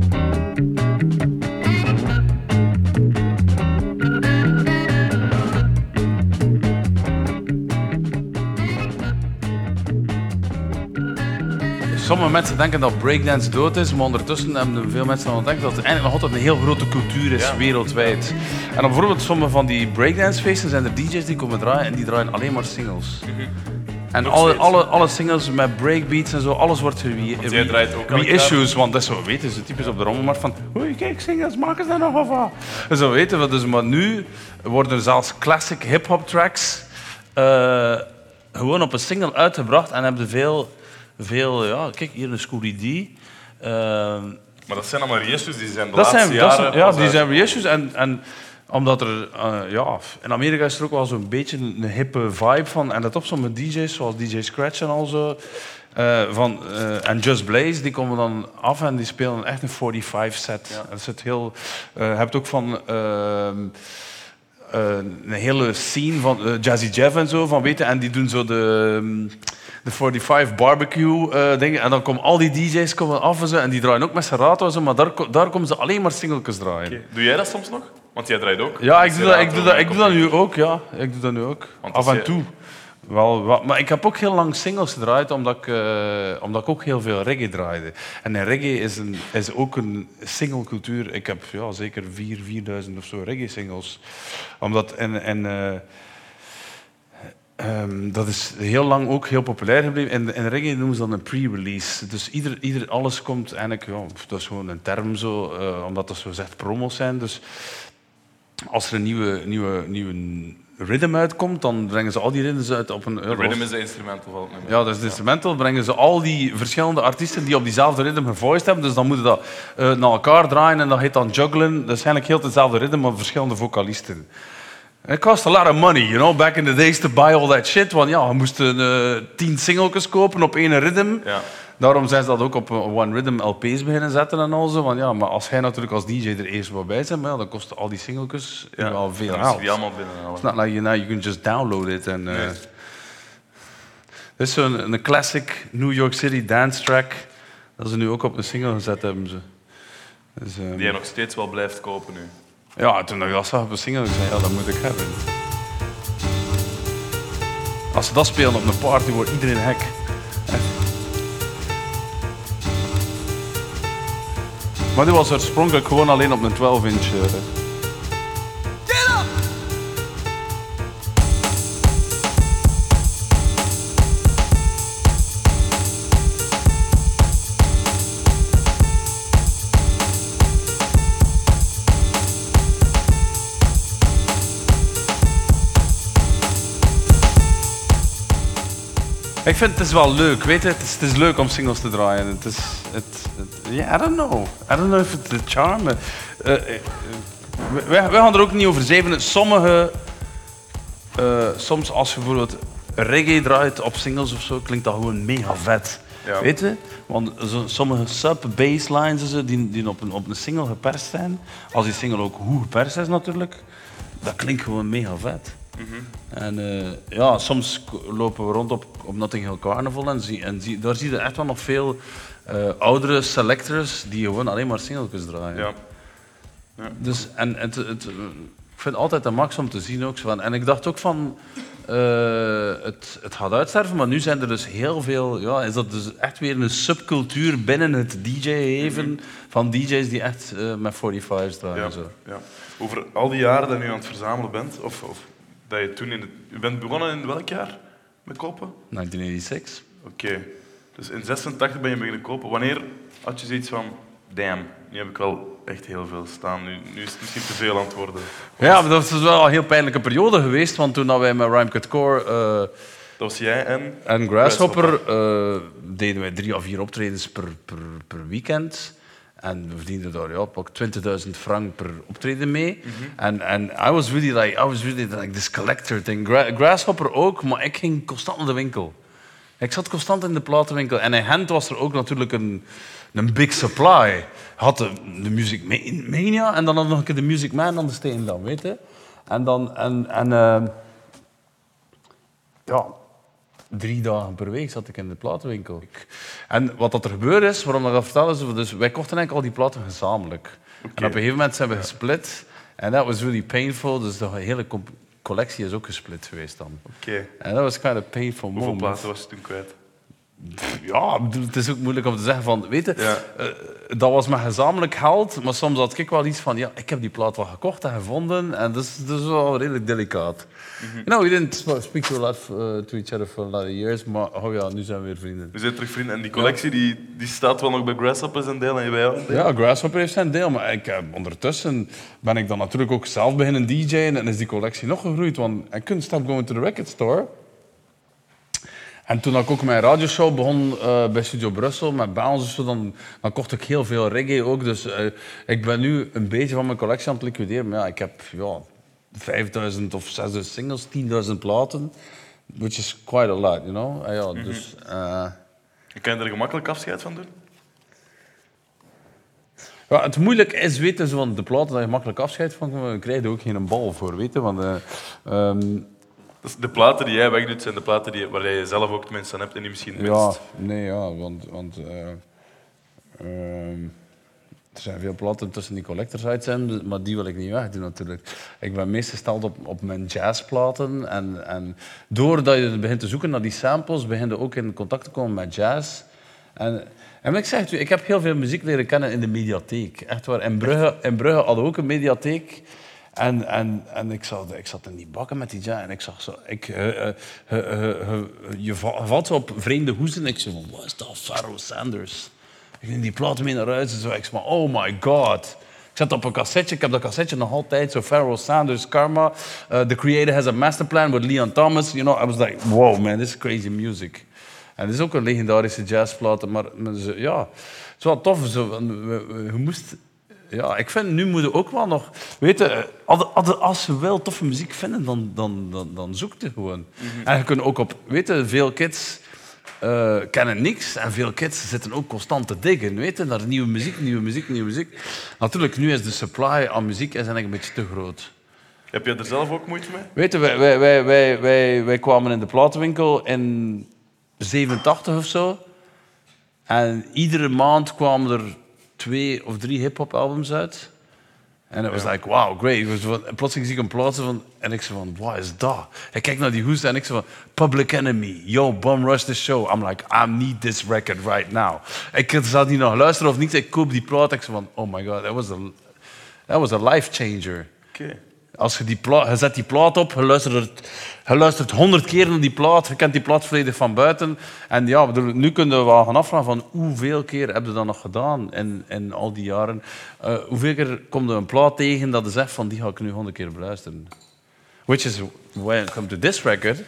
Sommige mensen denken dat breakdance dood is, maar ondertussen hebben veel mensen denken dat het eigenlijk nog altijd een heel grote cultuur is Ja. wereldwijd. En bijvoorbeeld sommige van die breakdancefeesten zijn er DJ's die komen draaien en die draaien alleen maar singles. En Nog alle, alle, alle singles met breakbeats en zo, alles wordt re- Want jaar. reissues. Want dat is zo, weten ze, typisch op de rommelmarkt van... Oei, kijk, singles, maken ze daar nog van? En Zo weten we dus. Maar nu worden er zelfs classic hip-hop tracks eh, gewoon op een single uitgebracht. En hebben veel, veel ja, kijk, hier een Scooby D. Eh, Maar dat zijn allemaal reissues die zijn de dat laatste zijn, dat jaren... zijn, ja, die zijn reissues. En, en omdat er, eh, ja, in Amerika is er ook wel zo'n beetje een, hippe vibe van. En dat op sommige DJ's, zoals DJ Scratch en al zo. eh, van, eh, en Just Blaze, die komen dan af en die spelen echt een 45 set. Dat is het heel. je hebt ook van. Eh, een hele scene van eh, Jazzy Jeff en zo, van weten, en die doen zo de, ehm, de 45 barbecue eh, dingen. En dan komen al die DJ's komen af en, zo, en die draaien ook met Serato en zo, maar daar, daar komen ze alleen maar singletjes draaien. Doe jij dat soms nog? Want jij draait ook. Ja, ik doe, dat, ik, doe dat, ik doe dat nu ook, ja. Ik doe dat nu ook. Want Af en je- toe. Wel, maar ik heb ook heel lang singles gedraaid, omdat ik, eh, omdat ik ook heel veel reggae draaide. En reggae is, een, is ook een singlecultuur. Ik heb ja, zeker 4, 4000 of zo reggae-singles. Omdat en, en, eh, ehm, dat is heel lang ook heel populair gebleven. In, in reggae noemen ze dat een pre-release. Dus ieder, ieder, alles komt eigenlijk... Ja, dat is gewoon een term zo, eh, omdat dat zo zegt promos zijn. Dus als er een nieuwe, nieuwe, nieuwe rhythm uitkomt, dan brengen ze al die rhythms uit op een... De rhythm is de instrumental van het nummer. Ja, dat is de instrumental. Brengen ze al die verschillende artiesten die op diezelfde ritme gevoiced hebben. Dus dan moeten dat eh, naar elkaar draaien en dat heet dan jugglen. Dat is eigenlijk heel hetzelfde ritme, maar verschillende vocalisten. It cost a lot of money, you know, back in the days to buy all that shit. Want ja, we moesten eh, tien singletjes kopen op één ritme. Ja. Daarom zijn ze dat ook op eh, One Rhythm LP's beginnen zetten en al zo. Want ja, maar als jij natuurlijk als DJ er eerst wat bij maar ja, dan kosten al die singletjes Ja. wel veel je geld. die allemaal binnenhalen. It's not like you, now you can just download it. And, uh, Nee. Dit is zo'n een classic New York City dance track. Dat ze nu ook op een single gezet hebben. Ze. Dus, ehm, Die jij nog steeds wel blijft kopen nu. ja, toen ik dat zag op een single, zei ja, dat moet ik hebben. Als ze dat spelen op een party, wordt iedereen hek. Maar die was oorspronkelijk gewoon alleen op een 12-inch. Ik vind het is wel leuk, weet je. Het is, het is leuk om singles te draaien. Het is, het, het, yeah, I don't know. I don't know if it's the charm. Eh, eh, eh, wij, wij gaan er ook niet over zeven. Sommige, eh, soms als je bijvoorbeeld reggae draait op singles of zo, klinkt dat gewoon mega vet. Ja. Weet je? Want zo, sommige sub-basslines die, die op, een, op een single geperst zijn, als die single ook hoe geperst is natuurlijk, dat klinkt gewoon mega vet. En eh, ja, soms lopen we rond op, op Notting Hill Carnival en, zie, en zie, daar zie je echt wel nog veel eh, oudere selectors die gewoon alleen maar singletjes draaien. Ja. Dus, en het, het, ik vind het altijd een max om te zien ook. Van, en ik dacht ook van, eh, het, het gaat uitsterven, maar nu zijn er dus heel veel, ja, is dat dus echt weer een subcultuur binnen het DJ-even van DJ's die echt eh, met 45's draaien. Ja. Zo. Ja. Over al die jaren dat je nu aan het verzamelen bent, of, of dat je toen in het... Je bent begonnen in welk jaar met kopen? 1986. Oké. Dus in 86 ben je beginnen kopen. Wanneer had je zoiets van... Damn, nu heb ik wel echt heel veel staan. Nu, nu is het misschien te veel aan het worden. Ja, maar dat is wel een heel pijnlijke periode geweest, want toen dat wij met Rhyme Cut Core eh, Dat was jij en... en Grasshopper eh, deden wij drie of vier optredens per, per, per weekend. En we verdienden daar ja, pak 20.000 frank per optreden mee. En en I was really like, I was really like this collector thing. Gra- Grasshopper ook, maar ik ging constant naar de winkel. Ik zat constant in de platenwinkel. En in Gent was er ook natuurlijk een, een big supply. Had de, de Music Ma- Mania en dan had nog een keer de Music Man aan de Steendam, weet je. En dan... En, en, ehm, ja, drie dagen per week zat ik in de platenwinkel. En wat dat er gebeurd is, waarom ik dat vertel, is... Dus wij kochten eigenlijk al die platen gezamenlijk. En op een gegeven moment zijn we gesplit. En dat was really painful. Dus de hele co- collectie is ook gesplit geweest dan. Oké. En dat was kind of painful Hoeveel moment. platen was je toen kwijt? Ja, het is ook moeilijk om te zeggen van, weet je, Ja. eh, dat was mijn gezamenlijk geld, maar soms had ik wel iets van, ja, ik heb die plaat wel gekocht en gevonden en dat is, dat is wel redelijk delicaat. You know, we didn't sp- speak to, uh, to each other for a lot of years, maar oh ja, nu zijn we weer vrienden. We zijn terug vrienden. En die collectie die, die staat wel nog bij Grasshoppers en deel en bij jou. Ja, Grasshopper heeft zijn deel, maar ik, eh, ondertussen ben ik dan natuurlijk ook zelf beginnen DJ'en en is die collectie nog gegroeid, want I couldn't stop going to the record store. En toen ik ook mijn radioshow begon eh, bij Studio Brussel met Baals, of zo, dan, dan kocht ik heel veel reggae ook. Dus eh, ik ben nu een beetje van mijn collectie aan het liquideren. Maar ja, ik heb ja, 5000 of 6000 singles, 10.000 platen. Which is quite a lot, you know. Ah, ja, dus, eh, Kan je er gemakkelijk afscheid van doen? ja, het moeilijke is, weten van de platen dat je makkelijk afscheid van kan, krijg je ook geen bal voor, weten. Want, eh, ehm, Dus de platen die jij wegdoet, zijn de platen die, waar jij zelf ook het minst aan hebt en die misschien het Ja, minst... nee, ja, want, want eh, ehm, er zijn veel platen tussen die collectors uit zijn, dus- maar die wil ik niet wegdoen natuurlijk. Ik ben meest gesteld op, op mijn jazzplaten en, en doordat je begint te zoeken naar die samples, begin je ook in contact te komen met jazz. En, en ik zeg het u, ik heb heel veel muziek leren kennen in de mediatheek. Echt waar. In Brugge, in Brugge hadden we ook een mediatheek. En, en, en ik, zat, ik zat in die bakken met die jazz en ik zag zo... Ik, eh, eh, eh, je va- je valt op vreemde hoezen en ik zei van, wat is dat? Pharoah Sanders. Ik neem die plaat mee naar huis en zo. Ik zei oh my god. Ik zat op een cassetje, ik heb dat cassetje nog altijd, zo Pharoah Sanders, Karma. The Creator has a master plan with Leon Thomas. You know, I was like, wow man, this is crazy music. En het is ook een legendarische jazzplaat, maar, maar ja, het is wel tof. Zo, je moest, ja, ik vind, nu moeten ook wel nog... Weet je, eh, als, ze wel toffe muziek vinden, dan, dan, dan, dan zoek je gewoon. En je kunt ook op... Weet je, veel kids eh, kennen niks en veel kids zitten ook constant te diggen. Weet je, naar nieuwe muziek, nieuwe muziek, nieuwe muziek. Natuurlijk, nu is de supply aan muziek is een beetje te groot. Heb je er zelf ook moeite mee? Weet je, wij, wij, wij, wij, wij, wij kwamen in de platenwinkel in 87 of zo. En iedere maand kwamen er twee of drie hip-hop albums uit. En het was like, wow, great. Van- en plotseling zie ik een plaat van, en ik zei van, wat is dat? Ik kijk naar die hoes en ik zei van, Public Enemy, yo, Bum Rush the Show. I'm like, I need this record right now. Ik zat niet nog luisteren of niets, ik koop die plaat. Ik zei van, oh my god, that was a, that was a life changer. Als je, die plaat, je zet die plaat op, je luistert, honderd keer naar die plaat, je kent die plaat volledig van buiten. En ja, nu kunnen we wel gaan afvragen van hoeveel keer heb je dat nog gedaan in, in al die jaren. Eh, hoeveel keer komt er een plaat tegen dat je zegt van die ga ik nu honderd keer beluisteren. Which is, when it to this record,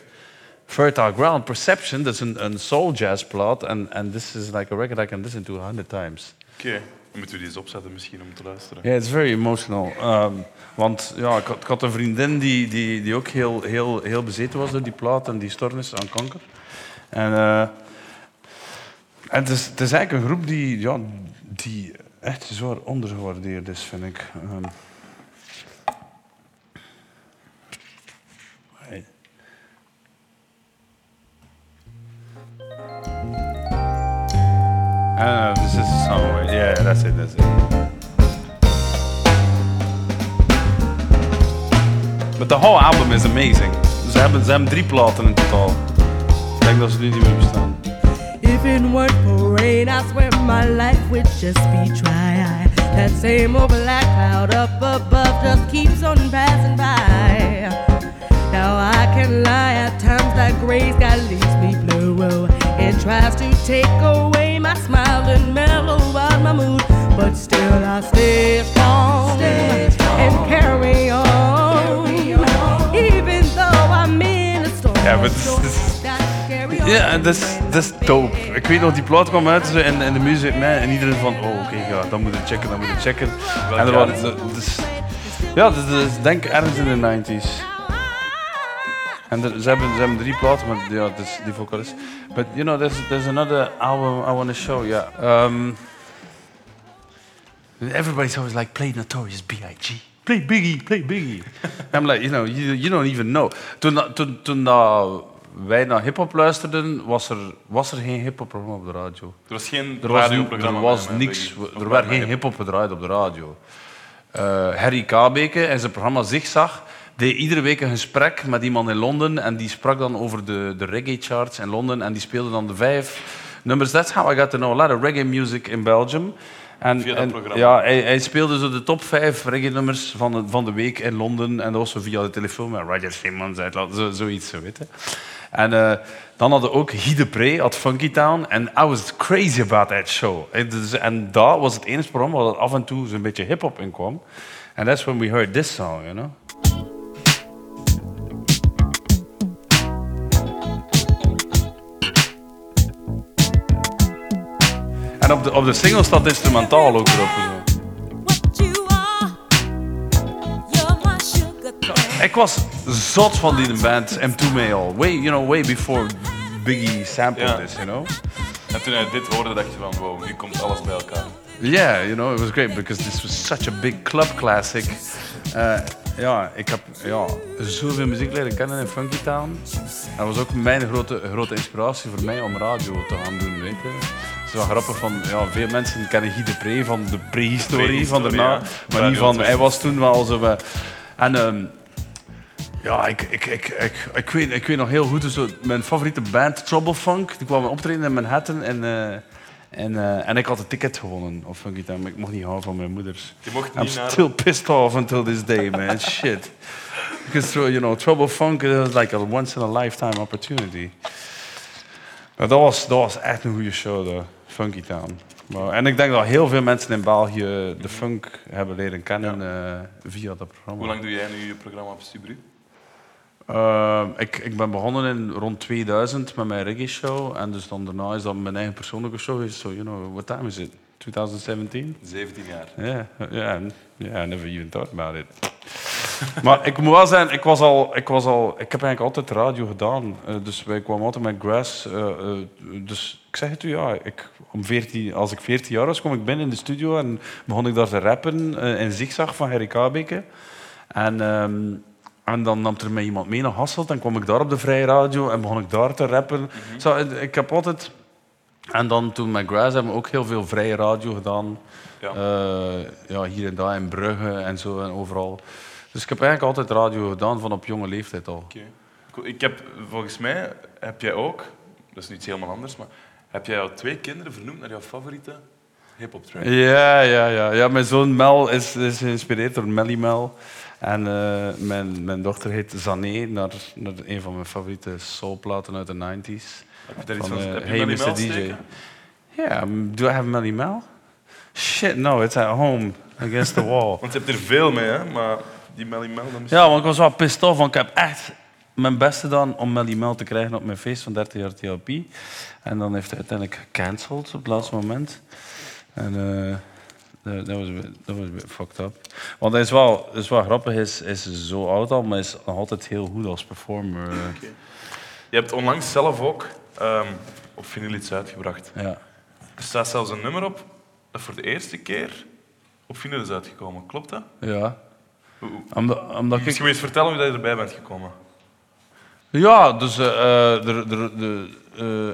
Fertile Ground, Perception, dat is een, soul jazz plaat. En this is like a record I can listen to a hundred times. Oké. Moeten we die eens opzetten misschien om te luisteren. Ja, het is very emotional. Um, want ja, ik had, ik had een vriendin die, die, die ook heel, heel, heel bezeten was door die plaat en die stoornis aan kanker. En, eh, en het, is, het is eigenlijk een groep die, ja, die echt zwaar ondergewaardeerd is, vind ik. Ehm, hey. Ah, this is where- Yeah, that's it, that's it. But the whole album is amazing. Ze hebben, ze hebben drie platen in totaal. Ik denk dat ze nu niet meer bestaan. If it weren't for rain, I swear my life would just be dry. That same old black cloud up above just keeps on passing by. Now I can lie at times that gray sky leaves me blue. It tries to take away smile and mellow out my mood, but still I stay strong, and carry on. Even though I'm in a storm. Ja, maar het is- Carry. Ja, dat is, dat is dope. Ik weet nog, die plaat kwam uit zo, en, en de muziek man, en iedereen van, oh oké, ja, dan moet je checken, dan moet je checken. En er waren, dat? dus, ja, dus, dus, denk ergens in de 90s. En er- ze, hebben, ze hebben drie platen, maar ja, dus die vocalist. But you know, there's, there's another album I want to show, yeah. Um, everybody's always like, play Notorious B.I.G. Play Biggie, play Biggie. <laughs> I'm like, you know, you, you don't even know. Toen, toen, wij naar hip-hop luisterden, was er, was er geen hip-hop programma op de radio. Er was geen Er was, radioprogramma. er was niks, er werd geen hip-hop gedraaid op de radio. Eh, Harry Kabeke en zijn programma Zigzag deed iedere week een gesprek met iemand in Londen en die sprak dan over de, de reggae charts in Londen en die speelde dan de vijf nummers. That's how I got to know a lot of reggae music in Belgium. En, Via dat en, programma. Ja, hij, hij speelde zo de top 5 reggae-nummers van de, van de week in Londen. En dat was zo via de telefoon met Roger Simmons, zo, zoiets, zo, weet je. En eh, dan hadden we ook Guy de Pre at Funky Town. En I was crazy about that show. En, dus- en dat was het enige programma waar er af en toe zo'n beetje hip-hop in kwam. And that's when we heard this song, you know. En op de, op de single staat instrumentaal ook erop. Zo. Ik was zot van die band M2 Mail. Way, you know, way before Biggie sampled Ja. this, you know. En toen hij dit hoorde, dacht je van, wow, nu komt alles bij elkaar. Yeah, you know, it was great because this was such a big club classic. Eh, ja, ik heb ja, zoveel muziek leren kennen in Funky Town. Dat was ook mijn grote, grote inspiratie voor mij om radio te gaan doen, weet je. Wel grappig van, ja, veel mensen kennen Guy de Pre van de prehistorie, van daarna. ja. Maar niet van, 2. hij was toen wel zo... eh, en ehm, ja, ik, ik, ik, ik, ik, weet, ik weet nog heel goed, dus zo, mijn favoriete band, Trouble Funk, die kwamen optreden in Manhattan. En, eh, en, eh, en ik had een ticket gewonnen op Funky Town, maar ik mocht niet houden van mijn moeders. Je mocht I'm niet naar... still pissed off until this day, man. <laughs> Shit. Because, you know, Trouble Funk is like a once-in-a-lifetime opportunity. Maar dat was, dat was echt een goede show, daar. Funky Town. Maar, en ik denk dat heel veel mensen in België de funk hebben leren kennen eh, via dat programma. Hoe lang doe jij nu je programma op Stubru? Uh, ik, ik ben begonnen in rond 2000 met mijn reggae show. En dus dan daarna is dat mijn eigen persoonlijke show. is. So, you know, what time is it? 2017? 17 jaar. Ja, ja, ja, I never even thought about it. <laughs> maar ik moet wel zeggen, ik, was al, ik, was al, ik heb eigenlijk altijd radio gedaan. Eh, dus wij kwamen altijd met Grass. eh, eh, dus ik zeg het u, ja, ik, om 14, als ik 14 jaar was, kwam ik binnen in de studio en begon ik daar te rappen eh, in Zigzag van Harry Kabeke. En, ehm, en dan nam er mij iemand mee naar Hasselt en kwam ik daar op de vrije radio en begon ik daar te rappen. Zo, eh, ik heb altijd... En dan toen met Grass hebben we ook heel veel vrije radio gedaan. Ja. Eh, ja, hier en daar in Brugge en zo en overal. Dus ik heb eigenlijk altijd radio gedaan van op jonge leeftijd al. Cool. Ik heb, volgens mij heb jij ook, dat is nu iets helemaal anders, maar heb jij jouw twee kinderen vernoemd naar jouw favoriete hip-hop track? Ja, ja, ja. ja mijn zoon Mel is, is geïnspireerd door Melly Mel. En eh, mijn, mijn dochter heet Zané, naar, naar een van mijn favoriete soulplaten uit de 90s. Heb je daar iets Van, van? eh, Heb je Hey Mr. Mel DJ. Ja, do I have Melly Mel? Shit, no, it's at home, against the wall. <laughs> Want je hebt er veel mee, hè? Maar die Melly Mel, dan misschien... Ja, want ik was wel pissed off, want ik heb echt mijn best gedaan om Melly Mel te krijgen op mijn feest van 30 jaar TLP. En dan heeft hij uiteindelijk gecanceld op het laatste moment. En eh, dat was, dat was fucked up. Want hij is wel, is wel grappig, hij is, is zo oud al, maar hij is nog altijd heel goed als performer. Je hebt onlangs zelf ook ehm, op vinyl iets uitgebracht. ja. Er staat zelfs een nummer op dat voor de eerste keer op vinyl is uitgekomen. Klopt dat? ja. Omdat, ik... Misschien wil je eens vertellen hoe dat je erbij bent gekomen. Ja, dus eh, eh, de, de, de,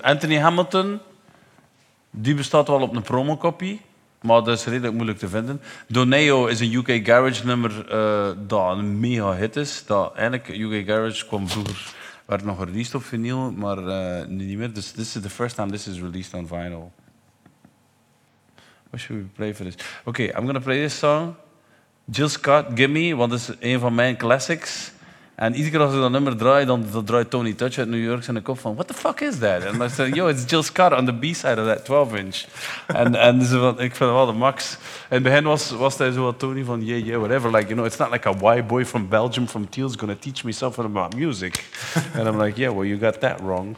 eh, Anthony Hamilton, die bestaat wel op een promokopie, maar dat is redelijk moeilijk te vinden. Doneo is een UK Garage nummer dat een mega hit is. Dat eigenlijk UK Garage kwam vroeger, werd nog released op vinyl, maar nu niet meer. Dus this is the first time this is released on vinyl. What should we play for this? Okay, I'm gonna play this song. Jill Scott, Gimme, want dat is een van mijn classics. En iedere keer als ik dat nummer draai, dan, dan draait Tony Touch uit New York zijn kop van, what the fuck is that? En dan zeg ik, yo, it's Jill Scott on the B-side of that 12-inch. en en ik vind wel de max. In het begin was, was hij zo wat Tony van, yeah, yeah, whatever. Like, you know, it's not like a white boy from Belgium, from Teal's gonna teach me something about music. and I'm like, yeah, well, you got that wrong.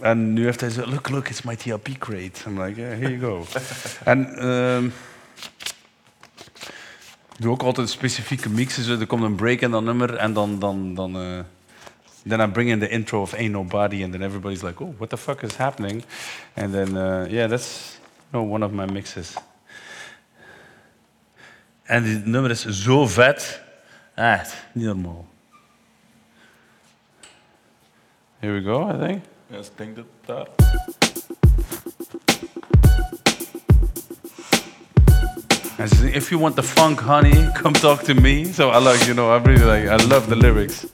En nu heeft hij zo, look, look, it's my TLP crate. I'm like, yeah, here you go. en... ik doe ook altijd specifieke mixes. Er komt een break in dat nummer en dan... dan, dan eh, then I bring in the intro of Ain't Nobody and then everybody's like, oh, what the fuck is happening? And then, uh, yeah, that's you one of my mixes. En die nummer is zo vet. Echt, niet normaal. Here we go, I think. Dus ik denk dat daar... And if you want the funk, honey, <laughs> come talk to me. So I like, you know, I really like, I love the lyrics.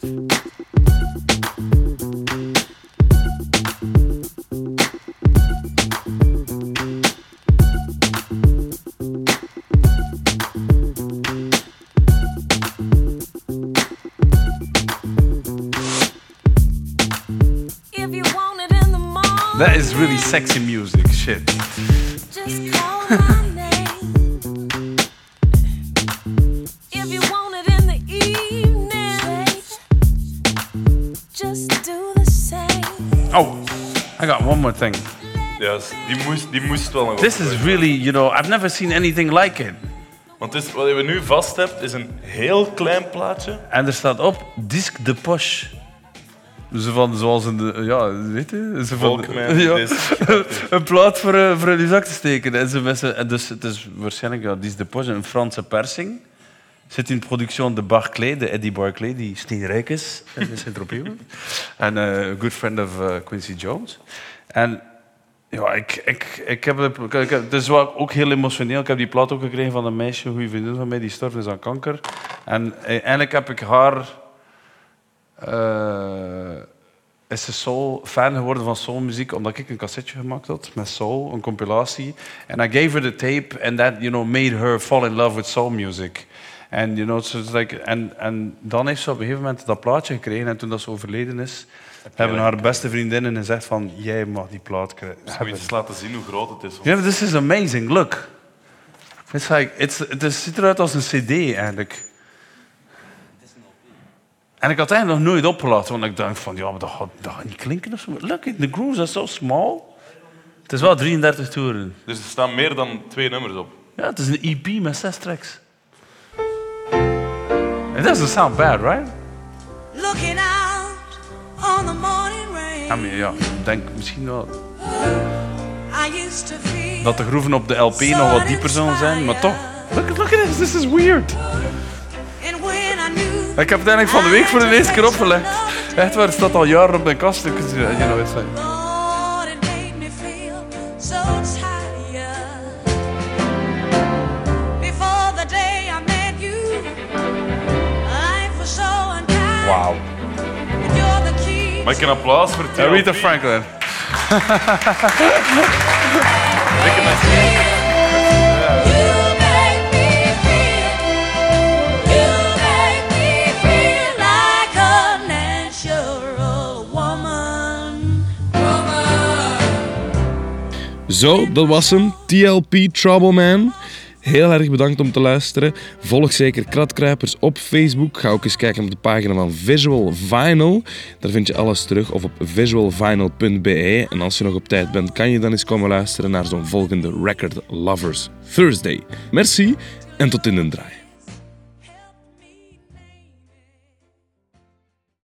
That is really sexy music, shit. <laughs> one more thing. Juist, die moest, die moest wel nog This is really, you know, I've never seen anything like it. Want is, wat je nu vast hebt, is een heel klein plaatje. En er staat op Disc de Poche. Zo van, zoals de, ja, weet je? Zo van, <laughs> ja, <laughs> een plaat voor, eh, voor in je zak te steken. En, ze en dus het is waarschijnlijk, ja, Disc de Poche, een Franse persing. Zit in productie de Barclay, de Eddie Barclay, die steenrijk is in Sint-Tropez. <laughs> en eh, a good friend of eh, Quincy Jones. En ja, ik, ik, ik heb, ik, ik, het is ook heel emotioneel. Ik heb die plaat ook gekregen van een meisje, een goede vriendin van mij, die gestorven is aan kanker. En eigenlijk heb ik haar... eh, is ze fan geworden van soulmuziek, omdat ik een cassetje gemaakt had met soul, een compilatie. En I gave her the tape, and that, you know, made her fall in love with soul music. En you know, so like, en dan heeft ze op een gegeven moment dat plaatje gekregen. En toen dat ze overleden is, hebben haar beste vriendinnen gezegd van, jij mag die plaat krijgen. Zou je eens laten zien hoe groot het is? Ja, this is amazing. Look. It's like, it's, het ziet eruit als een cd eigenlijk. En ik had het eigenlijk nog nooit opgelaten, want ik dacht van, ja, maar dat gaat, dat gaat niet klinken of zo. Look, the grooves are so small. Het is wel 33 toeren. Dus er staan meer dan twee nummers op. Ja, het is een EP met zes tracks. It doesn't sound bad, right? Looking out on the morning rain. Mean, ja, ik denk misschien wel dat de groeven op de LP nog wat dieper zullen zijn, maar toch. Look, look at this, this is weird. Ik heb het eigenlijk van de week voor de eerste keer opgelegd. Echt waar, het staat al jaren op mijn kast. You know, it's like... Mag ik een applaus voor TLP? Aretha Franklin. You make me feel, you make me feel like a natural woman. Woman. Zo, dat was hem. TLP Troubleman. Heel erg bedankt om te luisteren. Volg zeker Kratkruipers op Facebook. Ga ook eens kijken op de pagina van Visual Vinyl. Daar vind je alles terug. Of op visualvinyl.be. En als je nog op tijd bent, kan je dan eens komen luisteren naar zo'n volgende Record Lovers Thursday. Merci en tot in de draai.